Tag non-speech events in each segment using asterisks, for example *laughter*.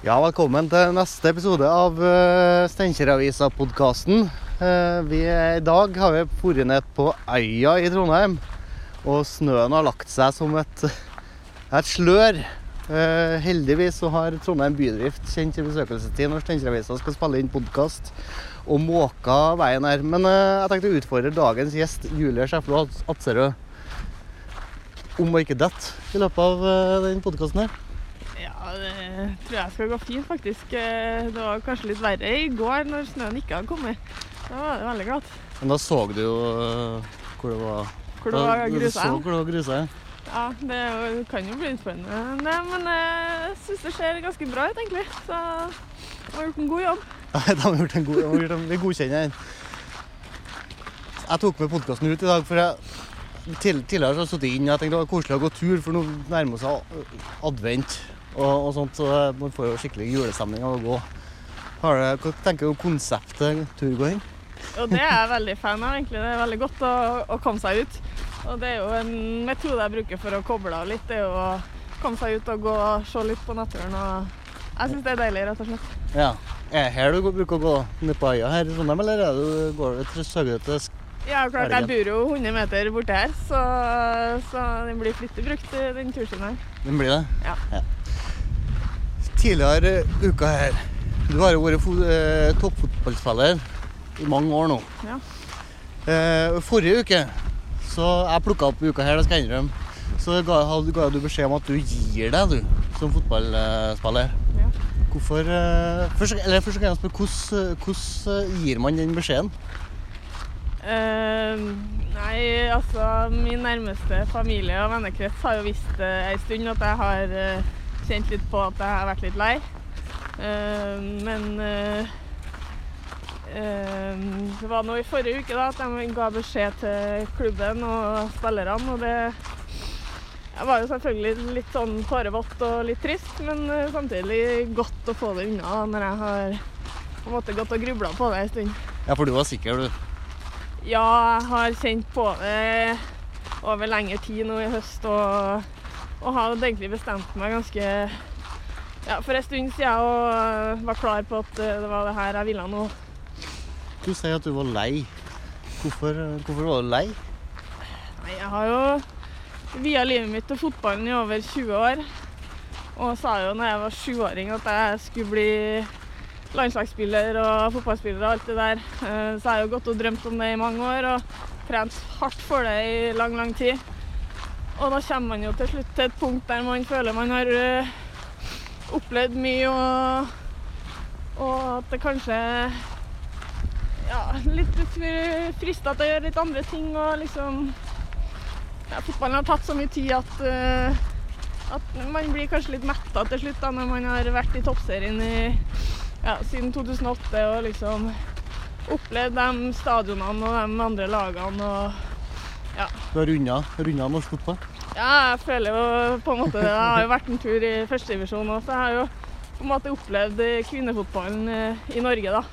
Ja, velkommen til neste episode av uh, Steinkjeravisa-podkasten. Vi er- I dag har vi vært ned på Øya i Trondheim, og snøen har lagt seg som et, et slør. Eh, heldigvis så har Trondheim bydrift kjent i besøkelsestid når Steinkjeravisa skal spille inn podkast, og måka veien her. Men eh, jeg tenkte å utfordre dagens gjest, Julie Skjeflo Atserød, om å ikke dette i løpet av den podkasten her. Ja, det tror jeg skal gå fint, faktisk. Eh, Det var kanskje litt verre i går når snøen ikke hadde kommet. Da var det veldig glatt. Men da så du jo øh, hvor det var Hvor det var grusa. så hvor det var grusa. Ja, det jo- kan jo bli utfordrende, men eh, jeg syns det ser ganske bra ut, egentlig. Så de har gjort en god jobb. *laughs* Nei, de har gjort en god en, Vi godkjenner den. Jeg tok med podkasten ut i dag, for jeg tidligere så har jeg sittet inne og jeg tenkte det var koselig å gå tur, for nå nærmer det seg advent og, og sånt, så man får jo skikkelig julestemning av å gå. Har du, hva tenker du om konseptet turgåing? Og det er jeg veldig fan av, egentlig. Det er veldig godt å, å komme seg ut. Og det er jo en metode jeg bruker for å koble av litt. Det er jo å komme seg ut og gå og se litt på naturen. Og jeg syns det er deilig, rett og slett. Ja. Er det her du bruker å gå ned på øya her i Trondheim, eller er du, går du til Søgne til Ja, klart, jeg bor jo 100 meter borte her, så, så den blir flittig brukt, den turstien her. Den blir det? Ja. Tidligere uka her Du har jo vært eh, toppfotballspiller i mange år nå. Ja. Eh, forrige uke så jeg plukka opp uka her, det skal jeg innrømme. Så ga, ga du beskjed om at du gir deg, du, som fotballspiller. Ja. Hvorfor eh, først, Eller først kan jeg spørre, hvordan, hvordan gir man den beskjeden? Uh, nei, altså min nærmeste familie og vennekrets har jo visst uh, en stund at jeg har eh, kjent litt på at jeg har vært litt lei. Eh, men eh, eh, det var nå i forrige uke da at de ga beskjed til klubben og spillerne, og det jeg var jo selvfølgelig litt sånn tårevått og litt trist, men samtidig godt å få det unna når jeg har på en måte gått og grubla på det en stund. Ja, for du var sikker, du. Ja, jeg har kjent på det over lengre tid nå i høst, og, og har egentlig bestemt meg ganske ja, for en stund siden og var klar på at det var det her jeg ville nå. Du sier at du var lei. Hvorfor, hvorfor var du lei? Nei, jeg har jo via livet mitt til fotballen i over 20 år, og sa jo når jeg var sjuåring at jeg skulle bli landslagsspiller og fotballspiller og alt det der. Eh, Så jeg har jo gått og drømt om det i mange år og trent hardt for det i lang, lang tid. Og da kommer man jo til slutt til et punkt der man føler man har eh, opplevd mye og, og at det kanskje ja, litt frista til å gjøre litt andre ting og liksom ja, Fotballen har tatt så mye tid at, eh, at man blir kanskje litt metta til slutt da, når man har vært i toppserien i, ja, siden 2008 og liksom opplevd de stadionene og de andre lagene. og Du har runda, runda norsk fotball. ja, jeg føler jo på en måte det. Jeg har jo vært en tur i førstedivisjon òg, så jeg har jo på en måte opplevd eh, kvinnefotballen eh, i Norge, da.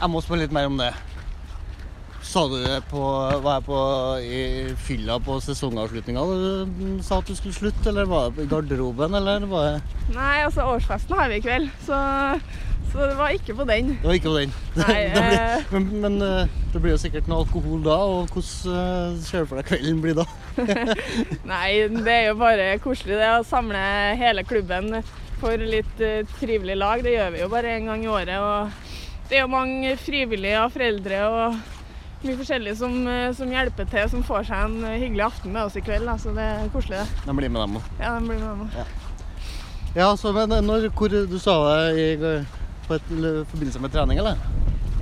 Jeg må spørre litt mer om det. Sa du det på, var jeg på i fylla på sesongavslutninga du sa at du skulle slutte, eller var det i garderoben, eller var det Nei, altså årsfesten har vi i kveld, så, så det var ikke på den. Det var ikke på den. Nei, det det ble, men men eh, det blir jo sikkert noe alkohol da, og hvordan eh, ser du for deg kvelden blir da? *laughs* Nei, det er jo bare koselig det å samle hele klubben for litt eh, trivelig lag. Det gjør vi jo bare en gang i året. og Det er jo mange frivillige og foreldre og mye forskjellig som, eh, som hjelper til, som får seg en hyggelig aften med oss i kveld. da, Så det er koselig, det. De blir med dem òg. Ja, den blir med dem òg. Ja, så men når, hvor du sa det i, på et, forbindelse med trening, eller?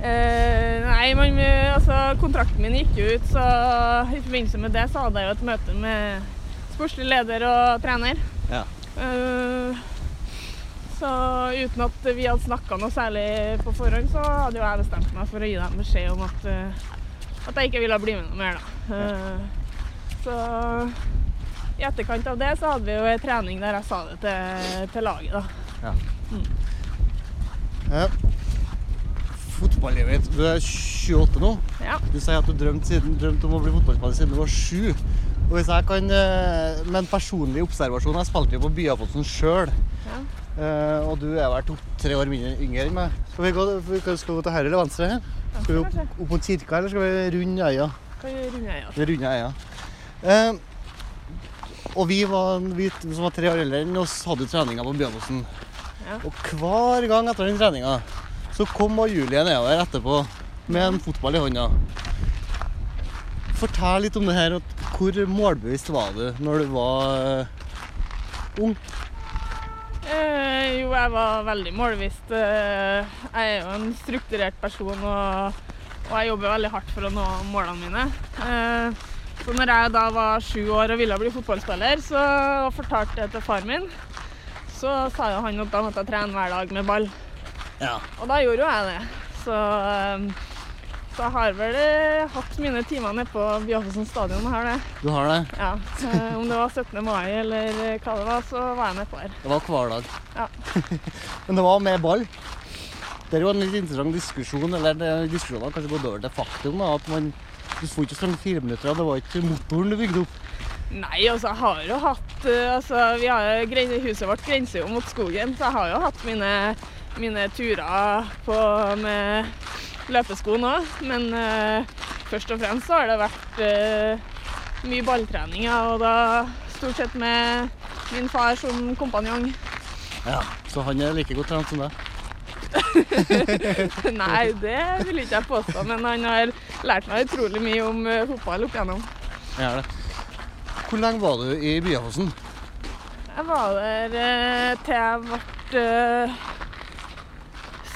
Eh, nei, men eh, altså, kontrakten min gikk jo ut, så i forbindelse med det så hadde jeg jo et møte med sportslig leder og trener. Ja. Eh, så uten at vi hadde snakka noe særlig på forhånd, så hadde jo jeg bestemt meg for å gi dem beskjed om at, eh, at jeg ikke ville bli med noe mer, da. Eh, så i etterkant av det så hadde vi jo ei trening der jeg sa det til, til laget, da. Ja. Fotballivet ditt. Du er 28 nå. Ja. Du sier at du drømte, drømt om å bli fotballspiller siden du var sju. Og hvis jeg kan eh, Med en personlig observasjon Jeg spilte jo på Byafotsen sjøl. Ja. Eh, og du er vel to-tre år mindre yngre enn meg. Skal vi gå, vi skal vi gå til høyre eller venstre? her? Skal vi opp, opp mot kirka, eller skal vi runde øya? Kan gjør Rune Vi runde øya. Uh, og vi, var, vi som var tre år eldre enn oss, hadde treninger på Bjørnåsen. Ja. Og hver gang etter den treninga så kom Julie nedover etterpå med en fotball i hånda. Fortell litt om det her. Hvor målbevisst var du når du var eh, ung? Eh, jo, jeg var veldig målbevisst. Eh, jeg er jo en strukturert person, og, og jeg jobber veldig hardt for å nå målene mine. Eh, så når jeg da var sju år og ville bli fotballspiller, så fortalte jeg til far min. Så sa jo han at da måtte jeg trene hver dag med ball. Ja. Og da gjorde jo jeg det. Så, eh, så jeg har vel eh, hatt mine timer nede på Byaffosen stadion. Har det. Du har det? Ja. Eh, om det var 17. mai eller eh, hva det var, så var jeg nedpå her. Det var hver dag. Ja. *laughs* Men det var med ball. Det er jo en litt interessant diskusjon, eller er diskusjonen har kanskje gått over til faktum, da, at man du får ikke sånn fire minutter, og det var ikke motoren du bygde opp. Nei, altså jeg har jo hatt altså, vi har, Huset vårt grenser jo mot skogen, så jeg har jo hatt mine, mine turer på, med løpesko nå. Men eh, først og fremst så har det vært eh, mye balltrening, ja, og da stort sett med min far som kompanjong. Ja. Så han er like godt trent som deg. *laughs* Nei, det vil ikke jeg påstå, men han har lært meg utrolig mye om eh, fotball opp igjennom. Er det. Hvor lenge var du i Byaffossen? Jeg var der eh, til jeg ble eh,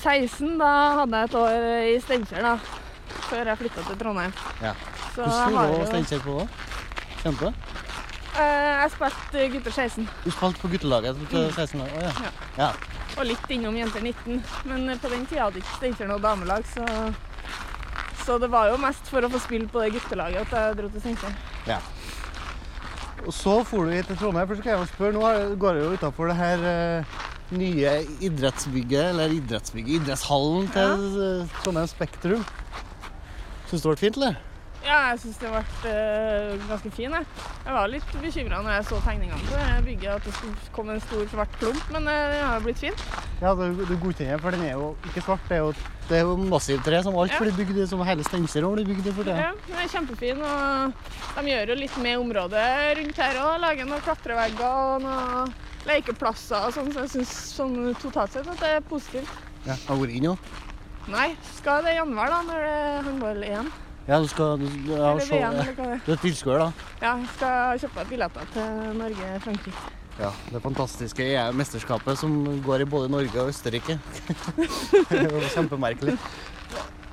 16. Da hadde jeg et år i Steinkjer, da. Før jeg flytta til Trondheim. Ja. Så Hvordan var jo Steinkjer på da? kjente du? Jeg spilte gutter 16, Du spilte på guttelaget til 16 år? Oh, ja. Ja. ja. og litt innom jenter 19. Men eh, på den tida hadde ikke Steinkjer noe damelag, så så det var jo mest for å få spille på det guttelaget at jeg dro til Steinkjer. ja. Og så for du hit til Trondheim. For så skal jeg jo spørre, Nå går det jo utafor det her eh, nye idrettsbygget, eller idrettsbygget, idrettshallen til ja. Trondheim Spektrum. Syns du det ble fint, eller? Ja, jeg syns det ble eh, ganske fin. Jeg. jeg var litt bekymra når jeg så tegningene på bygget, at det skulle komme en stor svart klump, men eh, det har jo blitt fint. Ja, du, du godkjenner, for den er jo ikke svart. Det er jo, det er jo massivt tre, som alt Ja. blir bygd som hele Steinkjer blir bygd for det. Ja, den er kjempefin, og de gjør jo litt med området rundt her òg. Lager noen klatrevegger og noen lekeplasser og sånn, så jeg syns sånn totalt sett at det er positivt. Ja. Har du vært inne nå? Nei, skal det i januar, da, når det er håndball-EM? Ja, du skal du, ja, Eller VM, eller hva det er. Du er tilskuer, da? Ja, jeg skal kjøpe billetter til Norge-Frankrike. Ja, det fantastiske er mesterskapet som går i både Norge og Østerrike. *laughs* det var kjempemerkelig.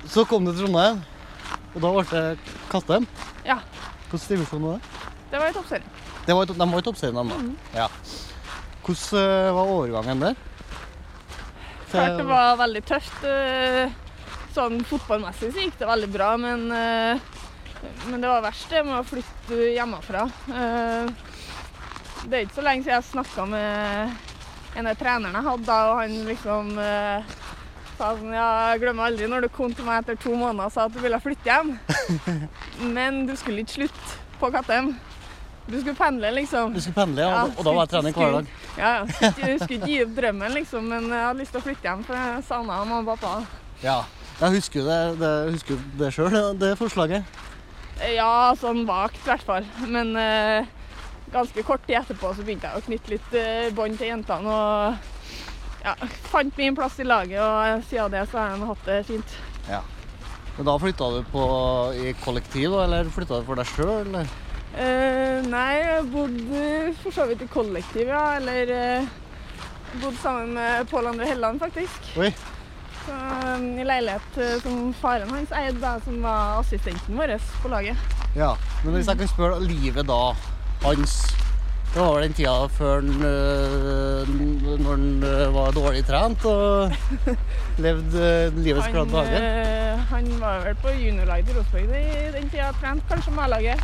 Så kom du til Trondheim, og da ble det Kattem. Ja, Hvilken divisjon var det? det var i toppserien. det var, de var i toppserien, de da. Mhm. Ja. Hvordan eh, var overgangen der? Klart det var veldig tøft. eh, Sånn fotballmessig så gikk det veldig bra, men, eh, men det var verst det med å flytte hjemmefra. Det er ikke så lenge siden jeg snakka med en av trenerne jeg hadde og han liksom sa sånn Ja, jeg glemmer aldri når du kom til meg etter to måneder og sa at du ville flytte hjem. *laughs* Men du skulle ikke slutte på Kattem. Du skulle pendle, liksom. Du skulle pendle, ja, og da var jeg trening hver dag. Ja, ja. Skulle, skulle ikke gi opp drømmen, liksom, men jeg hadde lyst til å flytte hjem, for jeg savna mamma og pappa. Ja. Jeg husker det, det, husker det sjøl, det forslaget. Ja, sånn vagt i hvert fall. Men eh, ganske kort tid etterpå så begynte jeg å knytte litt eh, bånd til jentene. Og ja, fant min plass i laget, og siden det så har jeg hatt det fint. Ja. Men da flytta du på i kollektiv, eller flytta du for deg sjøl, eller? Eh, nei, jeg bodde for så vidt i kollektiv, ja. Eller uh, bodde sammen med Pål André Helland, faktisk. Oi. Så, um, I leilighet uh, som faren hans eide, da, som var assistenten vår på laget. Ja, men hvis jeg kan spørre livet da, hans Det var vel den tida før han øh, Når han øh, var dårlig trent og *laughs* levde øh, livets glade dager. eh, han var vel på juniorlaget i Rosenborg i den tida, trent kanskje med A-laget.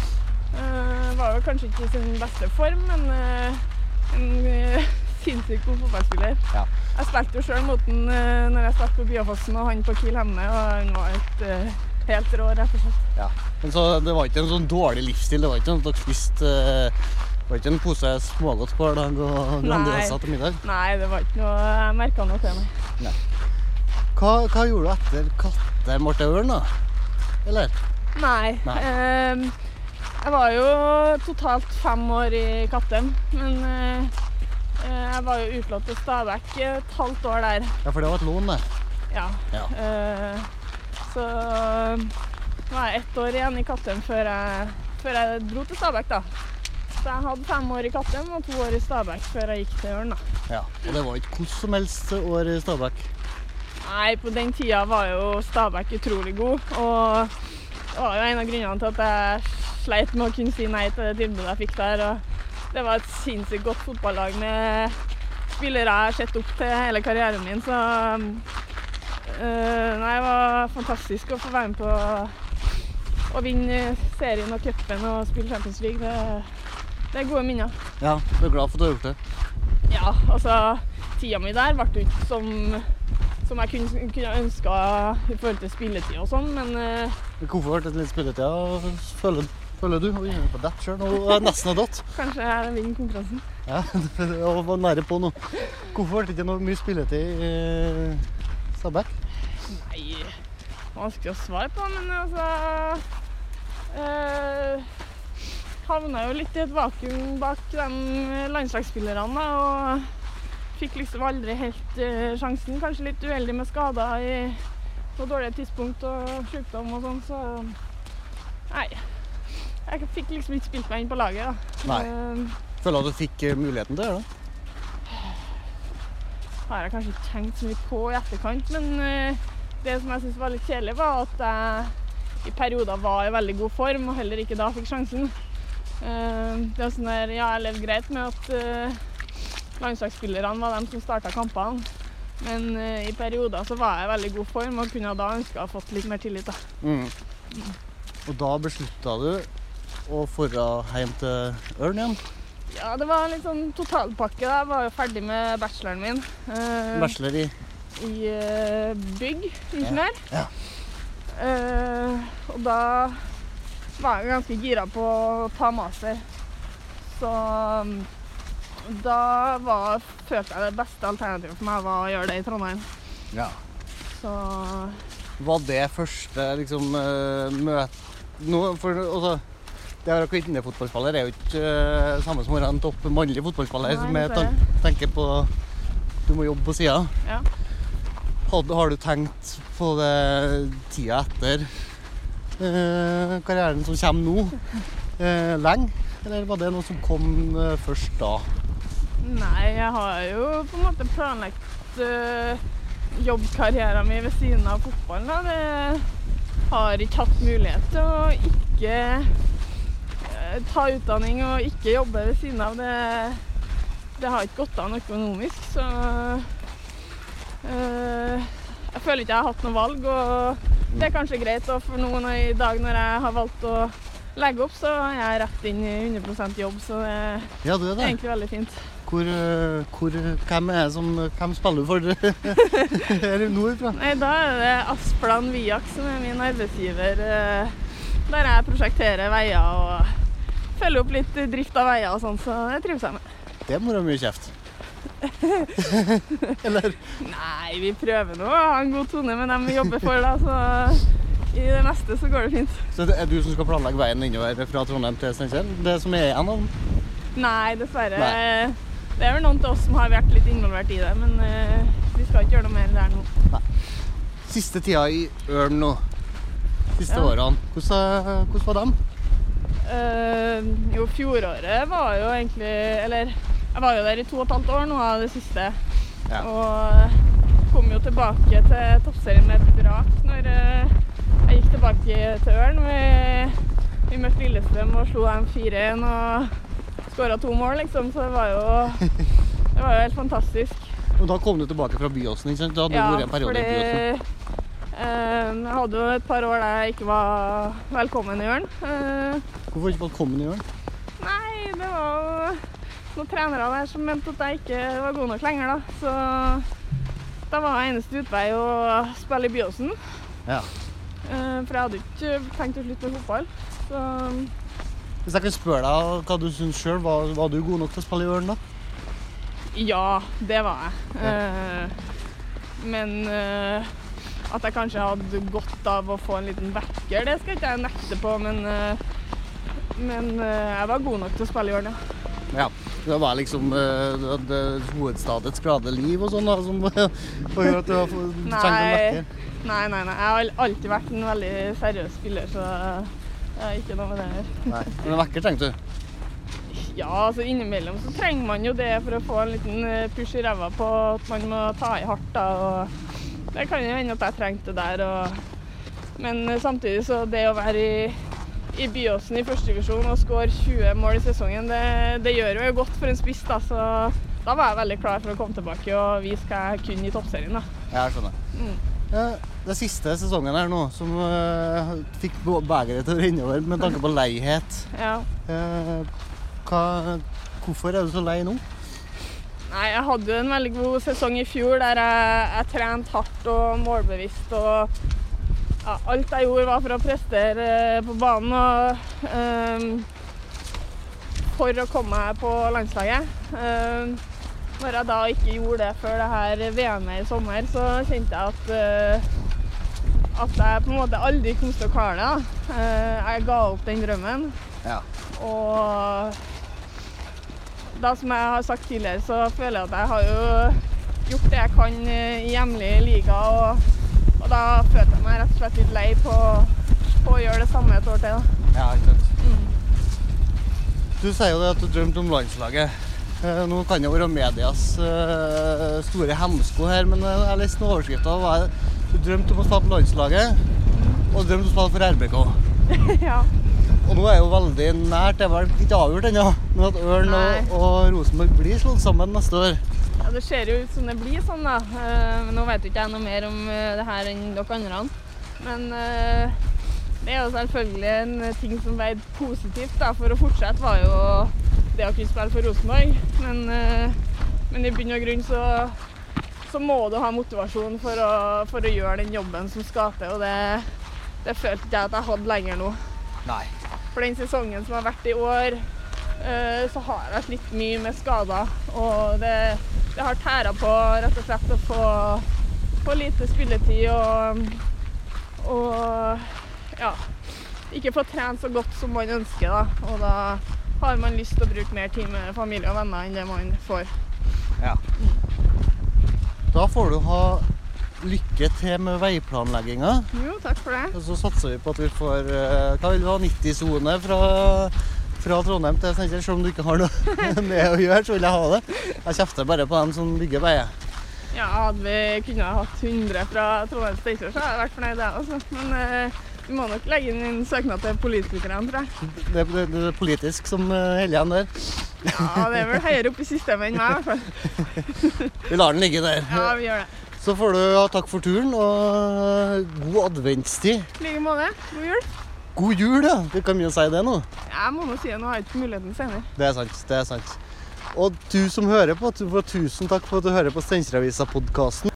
Eh, var jo kanskje ikke i sin beste form, men uh, en eh, *laughs* sinnssykt god fotballspiller. Ja. Jeg spilte jo sjøl mot han uh, når jeg spilte på Byåfossen og han på Kiel Hemne, og han var et, uh, helt rå, rett og slett. Ja. Men så det var ikke en sånn dårlig livsstil? Det var ikke sånn at dere spiste uh, Det var ikke en pose smågodt hver dag og Grandiosa til middag? Nei, det var ikke noe Jeg merka noe til meg. Hva, hva gjorde du etter 'Katter Marte ørn, da? Eller? Nei. Nei. ehm, jeg var jo totalt fem år i Kattem, men eh, eh, jeg var jo utlånt til Stabæk et halvt år der. Ja, for det var et lån, det. Ja. Ja. Eh, så var jeg ett år igjen i Kattem før jeg, før jeg dro til Stabæk, da. Så jeg hadde fem år i Kattem og to år i Stabæk før jeg gikk til Ørn, da. Ja. Og det var ikke hvordan som helst år i Stabæk. Nei, på den tida var jo Stabæk utrolig god. Og det var jo en av grunnene til at jeg sleit med å kunne si nei til det tilbudet jeg fikk der. Og det var et sinnssykt godt fotballag med spillere jeg har sett opp til hele karrieren min. Så øh, nei, det var fantastisk å få være med på å vinne serien og cupen og spille Champions League. Det, det er gode minner. Ja, du er glad for at du har gjort det? Ja, altså tida mi der ble ikke som, som jeg kunne, kunne ønska i forhold til spilletid og sånn, men eh, Hvorfor ble det litt spilletid? Føler, føler du? Oi, jeg er på dett sjøl. Nå er nesten har datt. kanskje jeg vinner konkurransen. Ja, jeg var nære på nå. Hvorfor ble det ikke noe mye spilletid i Stabæk? Nei, vanskelig å svare på, men altså eh, Havna jo litt i et vakuum bak de landslagsspillerne, og fikk liksom aldri helt eh, sjansen. Kanskje litt uheldig med skader i på dårlige tidspunkt og sykdom og sånn, så Nei. Jeg fikk liksom ikke spilt meg inn på laget, da. Nei. Føler du at du fikk eh, muligheten til det? det? har jeg kanskje ikke tenkt så mye på i etterkant, men eh, det som jeg syntes var litt kjedelig, var at jeg i perioder var i veldig god form, og heller ikke da fikk sjansen. Eh, det er sånn der, ja, jeg levde greit med at eh, landslagsspillerne var dem som starta kampene, men i perioder så var jeg i veldig god form og kunne da ønska å ha fått litt mer tillit. da. Mm. Og da beslutta du å dra hjem til Ørn igjen? Ja, det var en litt sånn totalpakke. da. Jeg var jo ferdig med bacheloren min. eh, Bachelor i i eh, bygg, ingeniør. Ja. Eh, og da var jeg ganske gira på å ta master. Så mm, da var, følte jeg det beste alternativet for meg var å gjøre det i Trondheim. ja. Så Var det første liksom møte nå, for, altså, Det å være kvinnefotballspiller er jo ikke uh, samme som å være en topp mannlig fotballspiller Nei, med tan tenke på Du må jobbe på sida. ja. Har, har du tenkt på det tida etter eh, karrieren som kommer nå, eh, lenge? Eller var det noe som kom eh, først da? Nei, jeg har jo på en måte planlagt uh, jobbkarrieren min ved siden av fotballen. Da. Det har ikke hatt mulighet til å ikke eh, ta utdanning og ikke jobbe ved siden av. Det, det har ikke gått an økonomisk, så eh, jeg føler ikke jeg har hatt noe valg. Og det er kanskje greit, og for noen i dag når jeg har valgt å legge opp, så er jeg rett inn i 100% jobb, så det Ja, det er er det. egentlig veldig fint. Hvor, eh, hvor, hvem er som Hvem spiller du for *laughs* her nordfra? Nei, da er det Asplan Viak som er min arbeidsgiver. eh, Der jeg prosjekterer veier og følger opp litt drift av veier og sånn, så det trives jeg med. Det må da mye kjeft. *laughs* Eller? Nei, vi prøver nå å ha en god tone med dem vi jobber for, da, så i det neste så går det fint. Så det er du som skal planlegge veien innover fra Trondheim til Steinkjer? Det som er igjen av den? Nei, dessverre. Nei. Det er vel noen til oss som har vært litt involvert i det, men uh, vi skal ikke gjøre noe mer der nå. Nei. Siste tida i Ørn nå. Siste Ja. årene. Hvordan, hvordan var dem? Eh, jo, fjoråret var jo egentlig Eller jeg var jo der i to og et halvt år nå av det siste. Ja. Og kom jo tilbake til toppserien med et brak når eh, jeg gikk tilbake til Ørn. Vi, vi møtte Lillestrøm og slo dem 4-1 og skåra to mål, liksom. Så det var jo, *laughs* det var jo helt fantastisk. Og da kom du tilbake fra Byåsen, ikke sant? Da hadde du vært en periode i Byåsen. Eh, jeg hadde jo et par år der jeg ikke var velkommen i Ørn. Eh, Hvorfor ikke velkommen i Ørn? Nei, det var noen trenere der som mente at jeg ikke var god nok lenger, da. Så da var eneste utvei å spille i Byåsen. Ja. Eh, For jeg hadde ikke tenkt å slutte med fotball. Så Hvis jeg kan spørre deg hva du syns sjøl, var, var du god nok til å spille i Ørn da? ja, det var jeg. Ja. Men at jeg kanskje hadde godt av å få en liten vekker, det skal ikke jeg nekte på. Men, eh, men eh, jeg var god nok til å spille i Ørn, ja. Det var liksom det, det, hovedstadets glade liv og sånn da, som *laughs* gjør at du har trengt en vekker? Nei, nei, nei. Jeg har alltid vært en veldig seriøs spiller, så jeg har ikke noe med det å gjøre. Nei. Men en vekker trengte du? Ja, altså innimellom så trenger man jo det for å få en liten push i ræva på at man må ta i hardt. da, og Det kan jo hende at jeg trengte det der. Og, men eh, samtidig så det å være i, i Byåsen i førstedivisjon og skåre 20 mål i sesongen, det, det gjør jo godt for en spiss. da, så da var jeg veldig klar for å komme tilbake og vise hva jeg kunne i toppserien. da. Ja, jeg skjønner. Mm. Ja, det siste sesongen her nå, som uh, fikk begeret til å renne over med tanke på leihet. Ja. Uh, hva, hvorfor er du så lei nå? Nei, jeg hadde jo en veldig god sesong i fjor der jeg, jeg trente hardt og målbevisst. og ja, Alt jeg gjorde var for å prestere eh, på banen og um, for å komme meg på landslaget. Um, når jeg da ikke gjorde det før det her VM-et i sommer, så kjente jeg at uh, at jeg på en måte aldri kom til å klare det. Eh, jeg ga opp den drømmen. Ja. Og da, som jeg har sagt tidligere, så føler jeg at jeg har jo gjort det jeg kan eh, i hjemlig liga. Og, og da følte jeg meg rett og slett litt lei på, på å gjøre det samme et år til. Da. Ja, ikke sant. Mm. Du sier jo det at du drømte om landslaget. Eh, Nå kan det være medias eh, store hemsko her, men jeg leste er? Du drømte om å spille på landslaget, og drømte om å spille for RBK. *laughs* ja. Og nå er jo veldig nært, det er vel ikke avgjort ennå, men at Ørn og, og Rosenborg blir slått sammen neste år. ja, Det ser jo ut som det blir sånn, da. Eh, Men nå vet jo ikke jeg noe mer om eh, det her enn dere andre. Men eh, det er jo selvfølgelig en ting som veide positivt da, for å fortsette, var jo det å kunne spille for Rosenborg. Men, men i bunn og grunn så, så må du ha motivasjon for å, for å gjøre den jobben som skal til, og det, det følte jeg at jeg hadde lenger nå. Nei. For den sesongen som har vært i år, eh, så har jeg slitt mye med skader. Og det, det har tæra på rett og slett å få, få lite spilletid og, og ja, ikke få trent så godt som man ønsker. Da. Og da har man lyst til å bruke mer tid med familie og venner enn det man får. Ja. Da får du ha lykke til med veiplanlegginga. Jo, takk for det. Og så satser vi på at vi får eh, Hva vil du ha? 90-sone fra, fra Trondheim til Steinkjer? Selv om du ikke har noe *laughs* med å gjøre, så vil jeg ha det. Jeg kjefter bare på dem som bygger veier. Ja, hadde vi kunnet ha hatt 100 fra Trondheim Steinkjer, så hadde jeg vært fornøyd, jeg også. Men eh, vi må nok legge inn en søknad til politikerne, tror jeg. Det, det, det er politisk som eh, holder igjen der. Ja, det er vel høyere oppe i systemet enn meg, i hvert fall. *laughs* Vi lar den ligge der. Ja, vi gjør det. Så får du ha takk for turen, og god adventstid. I like måte. God jul. God jul, ja. Du kan mye å si det nå. Jeg må nå si det, nå har jeg ikke muligheten senere. Det er sant. det er sant. Og du som hører på, tu- tusen takk for at du hører på Steinkjeravisa-podkasten.